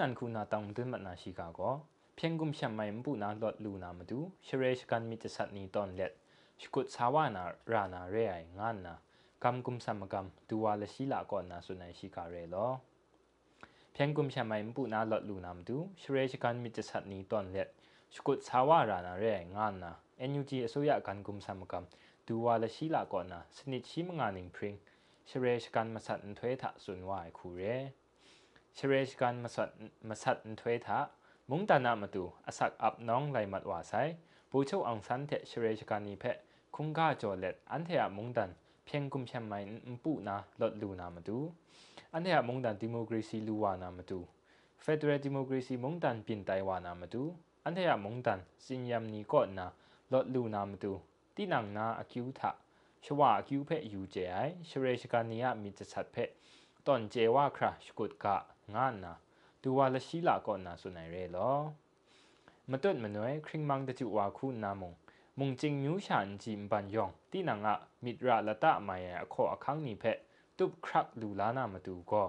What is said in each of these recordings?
นันคูนาตังตุนมัดนาชิกาก็เพียงกุมช่ำไม่ปุนาลดลูนามาดูเชเรชกันมิจสัตนีตอนเล็ดสกุดสาวานารานาเรไองานนากำกุมสมกรรมดูวาลชิลาก่อนนาสุนัยชิกาเรลอเพียงกุมช่ำไม่ปุนาลดลูนามาดูเชเรชกันมิจสัตนีตอนเล็ดสกุดสาวารานาเรไองานนาเอ็นยูจีอสุยะกันกุมสมกรรมดูวาลชิลาก่อนนาสนิทชิมงานิงพริงเชเรชกันมาสัตนทเวทะสุนวายคูเร เชเรชกันมาสัตมาสัตนทเวทะมุงตานามาตูอาศักอับน้องไลมัดว่าไซปูเช่าอังสันเทเชเรชกันนีเพะคุงกาโจเล็ดอันเทียมุงดันเพียงกุมเชมไมน์ปูนาลดลูนามาตูอันเทียมุงดันดิโมกรีซีลูวานามาตูเฟเดรลดิโมกรีซีมุงดันปินไตวานามาตูอันเทียมุงดันสินยามนีก็นาลดลูนามาตูตีนังนาอคิวทะชวาอคิวเพะอยู่เจไอเชเรชกันนียมีจะชัดเพะตอนเจว่าคราชกุดกะ งานนาတူဝါလရှိလာကောနာဆိုနိုင်ရဲလောမတွတ်မနွယ်ခရင်မန်တတူဝါခုနာမုံမုံจิงမြူးရှာန်ဂျီမ်ပန်ယောင်တိနငါမိဒရာလတမိုင်အခေါ်အခန်းနိဖက်တုပ်ခရက်လူလာနာမတူကော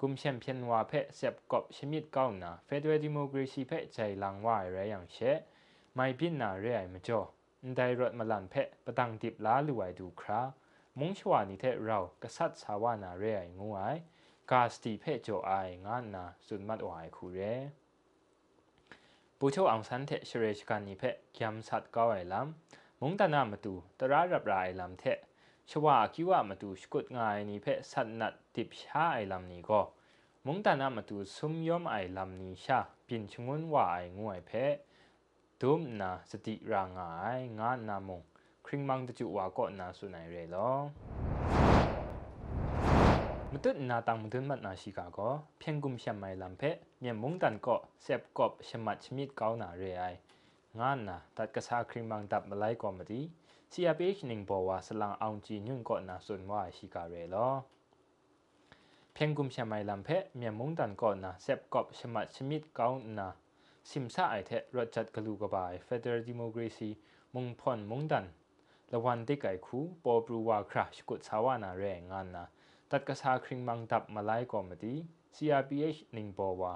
กุมเชมเพียนวาเพะเสบกบชมิดเก้านาเฟดเรดิโมกรีซีเพะใจลังว่าไรอย่างเชไม่พินนาเรไอมจ่อได้รถมาลันเพะประตังติบลาลุไอดูครามุงชวานิเทเรากษัตริย์สาวานาเรไองูไอ กาสตีเพจโจไองานนาสุดมัดวายคูเรปูโชอังสันเทเชเรชกันนิเพะยำสัตก้าวไอลำมุงตานามาตูตรารับรายลำเทชวาคิวามาตูสกุดงายนิเพะสัตนัดติบชาไอลำนี้ก็มุงตานามาตูซุมยอมไอลำนี้ชาปินชงวนว่าไองวยเพะดุมนาสติรางายงานนามงคริงมังตะจุวาก็นาสุนัยเรลอ มตุนาตังมตุมัดนาชิกาก็เพียงกุมเชมัยลำเพะเมียมงตันก็เสพกบชมัดชมิดเกาหนเรไองานนะตัดกระซาครีมังดับมาไลกว่ามาดีซีอาพีชหนึ่งบอกว่าสลังเอาจีนยุ่งก็นาส่วนว่าชิการเรลอเพียงกุมเชมัยลำเพะเมียมุงตันก็นะเซบกอบชมัดชมิดเกาหนาซิมซาไอเทรจัดกลูกบายเฟเดอร์ดิโมกรีซีมุงพอนมุงดันละวันที่ไก่คูปอบรูวาคราชกุดสาวานาเรงานนะ ตัดกษาคริงมังตับมาไลกอมดี CRPH นิงบอวา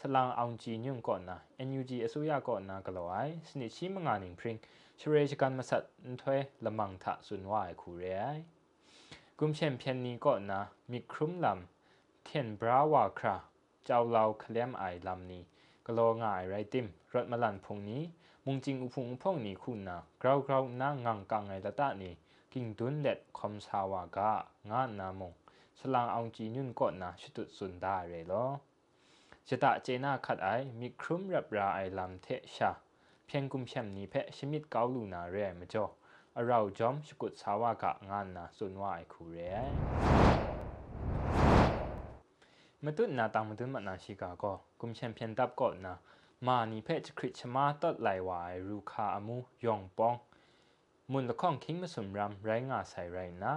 สลางองจี nyung ก่อนนะ NUG อสุยาก่อนนะกลอยสนิชิมงานิงพริงชเรชกันมาสัตนถวยละมังทะสุนวายคูเรไอกุมเชมเพียนนี้ก่อนนะมีครุมลำเทียนบราวาคราเจ้าเราเคลมไอลำนี้กโลง่ายไรติมรถมาลันพงนี้มุงจิงอุพุงพงนี้คุณนะเกราวกราวนั่งงังกังไอละตานี้กิ่งดุนเล็ดคอมสาวากางานนามง สลางองจีนุนก่อนนะชุดสุนได้เลยลอจะตะเจน่าขัดไอมีครุมรับราไอลำเทชา เพียงกุมเชมนี้เพะชมิดเกาลูนาเรมจ่อเราจอมสกุดสาวากะงานนะสุนว่าไอคูเรมตุนนาตังมตุนมันาชิกาก็กุมเชมเพียนตับก่อนนะมานีเพจคริชมาตัดไหลวายรูคาอมูยองปอง มุนละข้องคิงมาสมรำไรงาใส่ไรนะ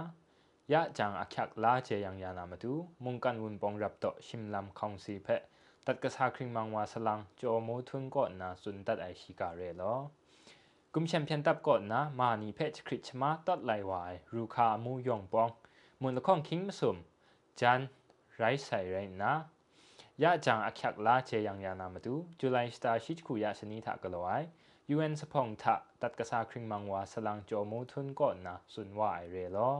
ยะจังอักยักลาเจยังยานามาดูมุงกันวุนปองรับโตชิมลำคองสีเพตัดกระซาคริงมังวาสลังโจมูทุนก่อนนะสุนตัดไอชิกาเรลอกุมแชมเปียนตับก่อนนะมานีเพชคริชมาตัดไหลวายรูคามูยองปองมุนละข้องคิงมาสุมจันไรใส่ไรนะยะจังอักยักลาเจยังยานามาดูจุลัยสตาชิจคุยาชนิทากลอย UN สปองทะตัดกระซาคริงมังวาสลังโจมูทุนก่อนนะสุนวายเรลอ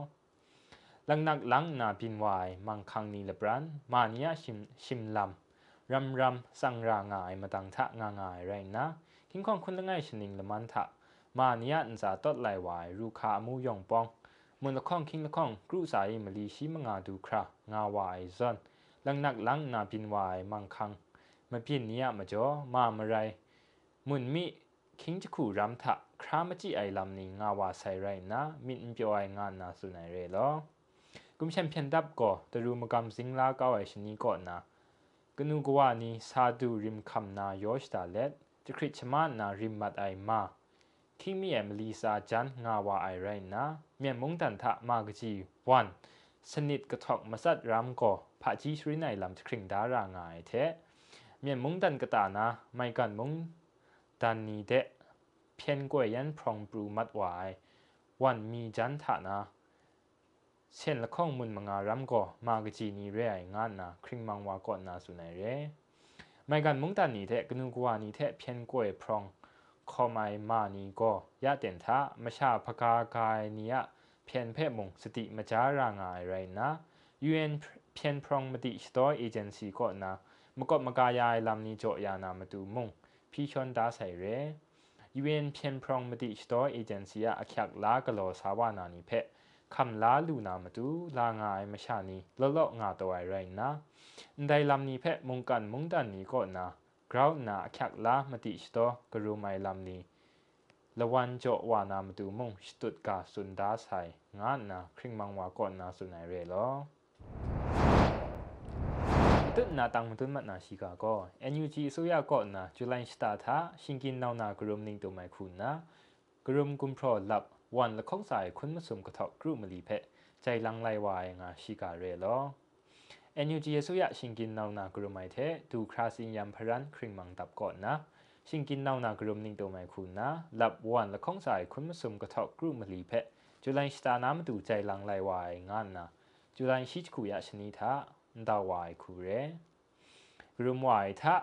ลังนักลังนาพินวายมังคังนีเลบรันมานียชิมชิมลำรำรำสังรางายมาตังทะงางายไรนะคิงคองคุณละไงชนิงละมันทะมานียอันสาตดไหลวายรูคามูยองปองมุนละข้องคิงละข้องกรุสายมลีชิมงาดูครางาวายซอนลังนักลังนาพินวายมังคังมาพินเนียมาจ่อมามาไรมุนมิคิงจะขู่รำทะครามจิไอลำนี้งาวาไซไรนะมินเปียวไองานนาสุนัยเรลอ กุมเชมเพียนดับก็ตรูมกำสิงลาเก้าไอชนีก่อนนะกนูกว่านี้ซาดูริมคำนายอชตาเล็ดจะคริชมานาริมมัดไอมาคิมีเอมลีซาจันงาวาไอไรนะเมียนมงตันทะมากจีวัน สนิทกระทอกมาสัดรำก็พระจีชรินในลำจะคริงดารางายเทเมียนมงตันกระตานะไม่กันมงตันนี้เดะเพียนกวยยันพรองปรูมัดวายวันมีจันทะนะ เช่นละข้องมุนมังารำก็มากจีนีเรไองานนะคริงมังวากอนนาสุนัยเรไม่กันมุงตันนีเทกนูกวานีเทเพียนกวยพรองคอไม่มานีก็ยะเต็นทะมชาพกากายนี่ยเพียนเพมงสติมจารางายไรนะ UN เอ็นเพียนพรองมติสตอเอเจนซีก็นะมกบมกายายลำนี้โจยานามาดูมงพี่ชนดาใส่เร UN เอ็นเพียนพรองมติสตอเอเจนซีอะขักลากโลสาวานานีเพ คำลาลูนามาดูลางายมชานีลลงาตัวไรนะได้ลำนี้เพมุงกันมุงดันนี้ก็นะกราวนาแขกลามาติสตอกรูไม่ลำนี้ละวันโจวานามาดูมงสตุดกาสุนดาใส่งานนะคริงมังวาก่อนนาสุนัยเรลอตุนนาตังมตุนมัดนาชิกาก็ NUG สุยาก็นาจุลัยสตาทาชิงกินนาวนากรุมนิงตัวไม่คุณนะกรุมกุมพรลับ วันละข้องสายคุณมาสมกระทบกรุมาลีเพใจลังไลวายงาชิกาเรลอ NUG สุยาชิงกินนานากรุมไม่เทดูคราสินยามพรันคริงมังตับก่อนนะชิงกินนานากรุมนิงตัวไม่คุณนะหลับวันละข้องสายคุณมาสมกระทบกรุมาลีเพจุลัยสตาน้ำดูใจลังไลวายงานนะจุลัยชิชคุยาชนิทาดาวายคูเรกรุมวายทะ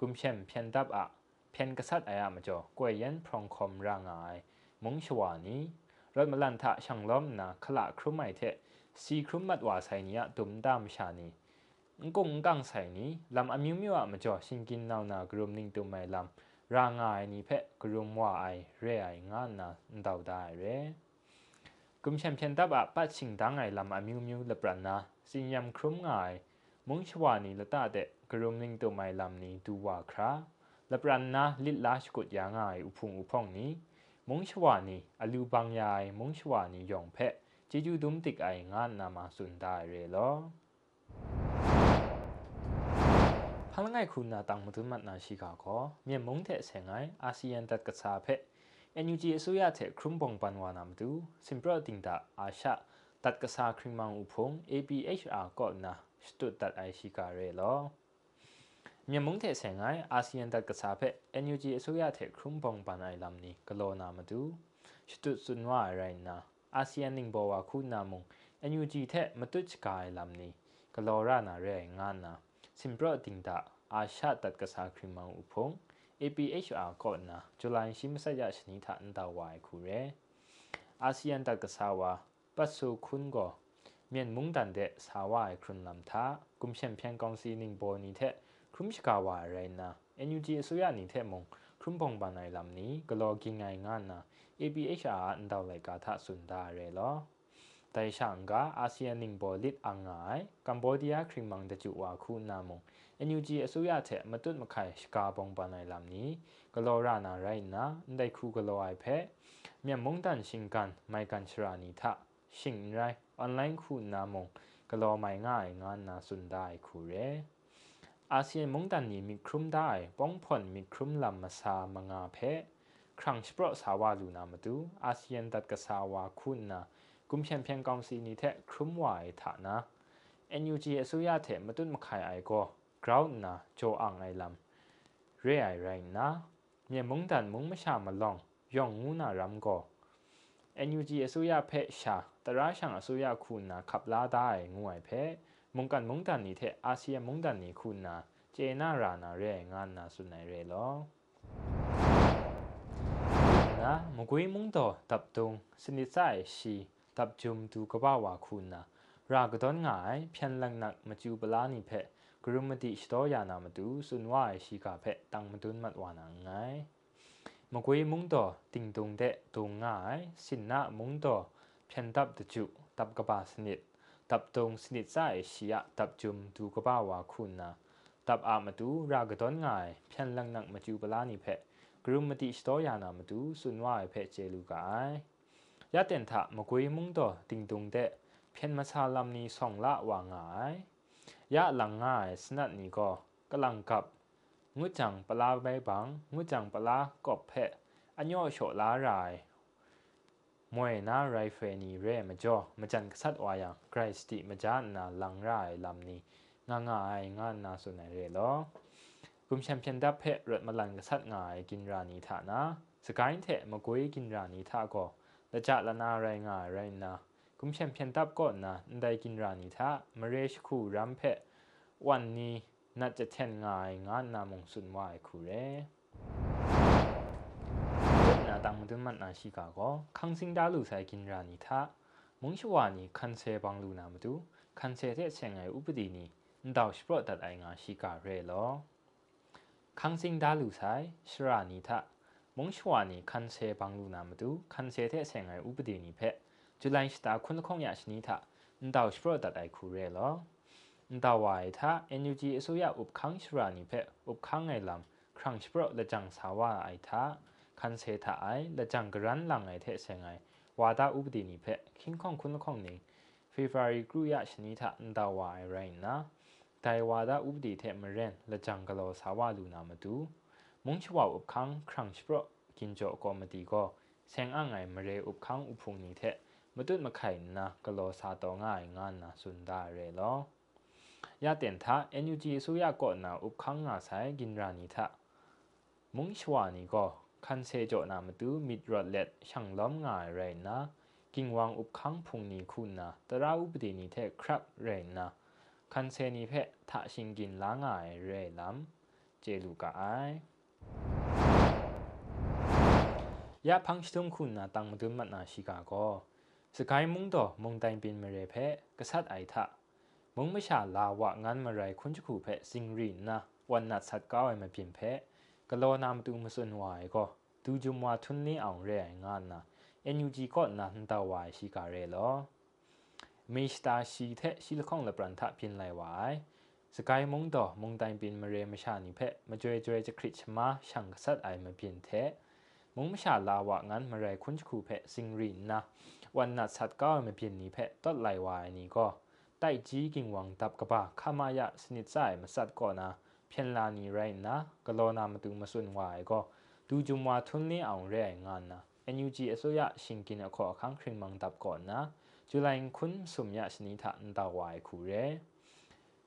กุมเชมเพียนดับอะเพียนกษัตริย์อายามาจ่อกวยยันพรองคอมร่างาย มงชวานีรถมลันทะช่างล้อมนะขละครุมไม่เทสีครุมมัดว่าใส่เนี้ยตุมดามชานีงกงกังใส่นี้ลำอามิวมิวอะมาจ่อชิงกินนานากรุมนิ่งตุมไม่ลำร่างายนี้เพะกรุมว่าไอเรไองานนะดาวได้เรกุมเชมเพียนดับอะปัดชิงดังไอลำอามิวมิวเลปรันนะสิยำครุมงายมงชวานีละตาเดกรุมนิ่งตุมไม่ลำนี้ดูว่าคราเลปรันนะลิลาชกุดยางายอุพุงอุพองนี้ မုံချဝနီအလူပန်းရိုင်မုံချဝနီယောင်ဖက်ဂျီဂျူဒုံတိကိုင်ငါနာမစွန်ဒါရဲလောဖလငိုင်ခုနာတောင်မသူမတ်နာရှိခါခေါ်မြေမုံတဲ့ဆင်ငိုင်အာဆီယံတက်ကစားဖက် NUG အစိုးရတဲ့ခရုံပုံပန်ဝါနာမတူစင်ပရတင်တာအာရှတက်ကစားခရင်မောင်ဥဖုံ APHR ကော့နာစတုတ်တတ်အိုင်ရှိခါရဲလော မြန်မာတဲ့ဆန်ငိုင်းအာဆီယံတက်ကစားဖက် NUG အစိုးရထက်ခရုံးပုံပန်အိုင်လမ်နီကလောနာမတူစတုစွန်ဝါရိုင်နာအာဆီယံနင်းဘောဝခုနာမုံ NUG ထက်မတွချကိုင်လမ်နီကလောရနာရဲငါနာစင်ပရတင်တာအာရှတတ်ကစားခရင်မောင်ဥဖုံ APHR ကောနာဇူလိုင်ရှိမဆက်ရရှနီထာအန်တဝိုင်ခုရဲအာဆီယံတက်ကစားဝါပတ်ဆူခွန်းကိုမြန်မုန်တန်တဲ့စာဝိုင်ခရွန်လမ်သာကုမ်ရှမ်ဖြန်ကောင်စီနင်းဘောနီတဲ့ ခရုမ်ရှကာဝါရဲနာ NUG အစိုးရနီတဲ့မုံခရုမ်ပုံပန်နိုင်လမ်နီဂလောကင်းငိုင်ငါနာ APHR အန်တဝလိုက်ကာသစွန်ဒါရဲလောတိုင်ရှန်ကအာဆီယံနင်းဘောလစ်အငိုင်ကမ်ဘောဒီးယားခရင်မန်တကျူဝါခုနာမုံ NUG အစိုးရထက်မတွတ်မခိုင်ရှကာပုံပန်နိုင်လမ်နီဂလောရနာရိုင်နာဒိုင်ခုဂလောအိုင်ဖဲမြန်မုန်တန်ရှင်ကန်မိုင်ကန်ချရာနီထရှင်ရိုင်အွန်လိုင်းခုနာမုံဂလောမိုင်ငိုင်ငါနာစွန်ဒိုင်ခုရဲ อาเซียนมงดันนี้มีครุมได้ป้องผ่อนมีครุมลำมาซามงาเพครั้งสปรสาวาลูนามาดูอาเซียนตัดกษาวาคุณนะกุมเชียนเพียงกองซีนี้เทครุมวายฐานะ NUG อสุยาเทมาตุนมาขายไอโก ground na cho ang ai lam re ai rai na mye mung dan mung ma sha ma long yong ngu na ram go NUG အစိုးရဖက်ရှာတရာရှံအစိုးရခုနာခပ်လာဒိုင်ငွေဖက် มุงกันมุงตันนี่เทอาเซียมุงตันนี่คุณนาเจนารานาเรงานนาสุนัยเรลอนะมุกุยมุงโตตับตุงสนิสัยชีตับจุมดูกบ่าวาคุณนารากดอนง่ายเพียนลังนักมาจูบลานี่เพกรุมติสตอยานามาดูสุนวายชีกาเพตังมาดุนมัดวานังไงมกุยมุงโตติงตุงเดตุงง่ายสินนะมุงโตเพียนตับตะจุตับกบ่าสนิท ตับตรงสนิดใจชียตับจุมดูกบาวาคุณนะตับอามาดูรากดอนง่ายเพียนลังนักมาจูบลานิเพกรุมติสตอยานามาดูสุนว่าเพเจลูกายยะเต็นทะมกุยมุงโตติงตุงเดเพียนมาชาลำนี้ส่องละวางง่ายยะหลังง่ายสนัดนี้ก็กำลังกับงุจังปลาใบบังงุจังปลากบเพะอันย่อโฉลาราย มวยนาไรเฟนีเรมาจ่อมาจันกษัตริย์วายังไกรสติมาจานนาหลังรายลำนี้ง่ายง่ายงานนาสุนัยเรลอกุมแชมเปี้ยนดับเพะรถมาลันกษัตริย์ง่ายกินรานีฐานะสกายเทะมากุยกินรานีท่าก็ละจัดละนาไรง่ายไรนากุมเชมเพียนตับก่อนนะได้กินรานิทะมเรชคูรัมเพวันนี้ นัดจะเทนง่ายงานนามงสุนวายคูเร 당문든만 아시가고 강싱다루 살긴라니타 몽시와니 칸세방루나무두 칸세대 생애 우부디니 ndausprotat ainga shika relo kangsing dalu sai shirani tha mongshwani kanse banglu namdu kanse the sengai ubdini phe julai sta khun khong ya shni tha ndausprotat ai khu relo ndawai tha energy asoya upkhang shirani phe upkhang ngai lam khrang spro le jang sawa ai tha คังสิงดาลูไซชรานิทามงชวานีคันเซบังลูนามาดูคันเซเทเชงไงอุปดีนีเพจุลัยสตาคุณคงยาชนิทาดาวสปรตัดไอคูเรลอดาวายทา NUG อสุยาอุบคังชรานิเพอุบคังไงลำครั้งสปรละจังสาวาไอทาคันเซทาไอละจังกรันลังไอเทเชงไงဝါဒဥပဒေနိဖက်ခင်ခွန်ခုနခွန်နေဖေဖော်ဝါရီကရုယရှနိထအန်တဝါရိုင်နာတိုင်ဝါဒဥပဒေတဲ့မရင်လကြံကလောစာဝလူနာမတူမုံချဝဥပခန်းခရန့်စပရကင်ဂျောကောမတီကိုဆင်အငိုင်မရေဥပခန်းဥဖုန်နိတဲ့မတုတ်မခိုင်နာကလောစာတော်ငိုင်ငါနာစွန်ဒါရဲလောရတဲ့သာ NUG ဆိုရကောနာဥပခန်းငါဆိုင်ဂင်ရာနိထမုံချဝနီကို คันเซโจนามาดูมิดรอดเล็ดช่างล้อมง่ายไรนะกิงวังอุบคังพุงนี้คุณนะแต่ราอุปดีนี้เทครับไรนะคันเซนีเพะทะชิงกินล้างง่ายไรล้ำเจลูกาไอยาพังชิตุมคุณนะตังมาดูมันนาชิกาโกสกายมุงโตมุงไตปินมาเรเพะกษัตริย์ไอทะมุงไม่ชาลาวะงั้นมาไรคุณจะขู่เพะสิงรีนนะวันนัดสัตว์ก้าวไอมาเปลี่ยนเพะ กโลนามตุมสุนวายก็ดูจุมวาทุนนี้เอาเรงงานนะเอ็นยูจีก็นันตาวายชิการเรลอมีสตาชีเทชิลคองละปรันทะพินไลวายสกายมงดอมงไดปินมาเรมชานิเพมาจวยจวยจะคริชมาช่างสัตไอมาเปลี่ยนเทมงมชาลาวะงั้นมาเรคุณคูเพสิงรินนะวันนัดสัตก็มาเปลี่ยนนี้เพต้นไลวายนี่ก็ไต้จีกิงวังตับกระบะขามายะสนิทใจมาสัตก่อนนะเพียนลานีไรนะกโลนามาตูมาสุนวายก็ดูจุมวาทุนนี้เอาเรื่อนนะ ဖြစ်လာနေရိုင်းနာကလောနာမတူမစွန်ဝါကောဒူဂျုံဝါထွန်းလင်းအောင်ရဲငါနာ NUG အစိုးရရှင်ကင်းအခေါ်အခန်းခရင်မန်တပ်ကောနာဇူလိုင်ခွန်းဆုမြစနီထန်တဝိုင်ခုရဲ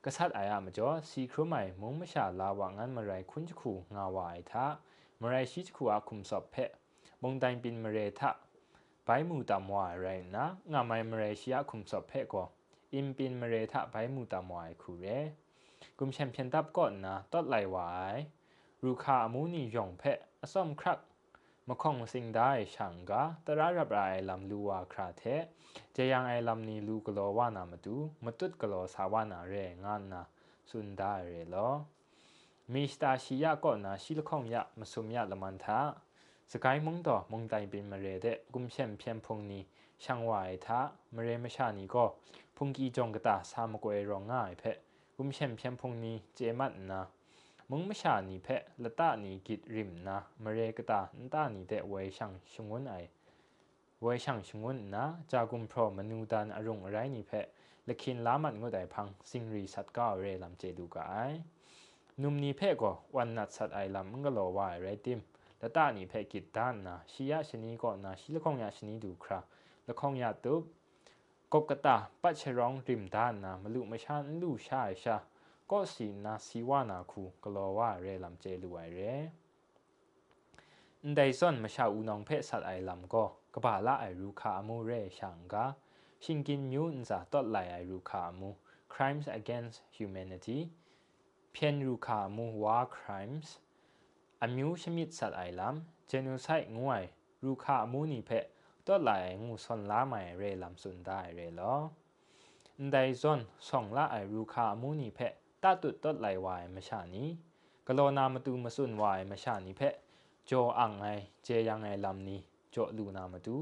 ကဆတ်အာယမကျော်စီခရမိုင်မုံမရှာလာဝငန်မရိုင်ခွန်းချခုငါဝိုင်ထမရိုင်ရှိချခုအခုမ်ဆော့ဖက်မုံတိုင်ပင်မရဲထဘိုင်မူတမွာရိုင်နာငါမိုင်မရဲရှိအခုမ်ဆော့ဖက်ကောအင်ပင်မရဲထဘိုင်မူတမွာခုရဲ ก็อิมปินมาเรทะไปมูตามวายคูเรกุมแชมเปียนตับก่อนนะตอดไหลวายรูคามูนียองเพะอสมครักมะคองสิงได้ช่างกาตระรับรายลำลูวาคราเทจะยังไอลำนี้ลูกโลวานามาดูมาตุดกโลสาวานาเรงานนะสุนได้เรลอมีสตาชิยาก่อนนะชิลคองยะมาสุมยะละมันทาสกายมงต่อมงไตเป็นมาเรเดกุมเชมเพียนพงนี้ช่างวายทามาเรมชานีก็พุงกีจงกตาสามกวยรองง่ายเพะ กุมเชมเพียงพงนี้เจมันนะมึงไม่ชานีเพะละตานีกิดริมนะมเรกตาอันตานีเดไว้ช่างชงวนไอไว้ช่างชงวนนะจากุมพรมนูดานอารมณ์ไรนีเพะละคินลามันงดไอพังสิงรีสัตก้าเรลำเจดูกไอนุ่มนีเพะก็วันนัดสัตไอลำมึงก็รอวายไรติมละตานีเพะกิดด้านนะชียะชนีก็นะชีละคงยาชนีดูคราละคงยาตุบ กกตาปัจฉรองริมด้านนะมลุไม่ชาลูชาชาก็สีนาสีวานาคูกลัวว่าเรลำเจลวยเรได้ส่วนมาชาอุนองเพศสัตไอลำก็กบาละไอรูคามูเรช่างกาชิงกินยูนจะตอดไหลไอรูคามู crimes against humanity เพียนรูคามู war crimes อามิวชมิดสัตไอลำ genocide งวยรูคามูนี่เพ ตัวไหลงูสนละไม่เรลำสุนได้เรลอได้ส่วนส่งละไอรูคามูนีเพะตาตุดตดไหลวายมาชานี้กโลนามาตูมาสุนวายมาชานี้เพะโจอังไงเจยังไงลำนี้โจลูนามาตู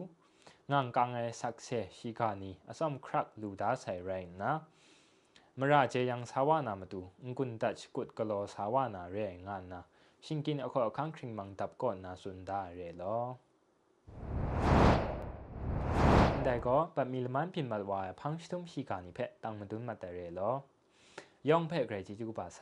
งังกังไงสักเซชิกานีอสมครักลูดาใส่แรงนะมราเจยังสาวานามาตูงกุนตัชกุดกโลสาวานาเรงานนะชิงกินอคอคังคริงมังตับก่อนนาสุนดาเรลอ แต่ก็แบบมีลมันพิมพ์มาว่าพังชิตุมชิกานิเพะตังมาดุนมาแต่เรลอยองเพะเกรจิจูกบาไซ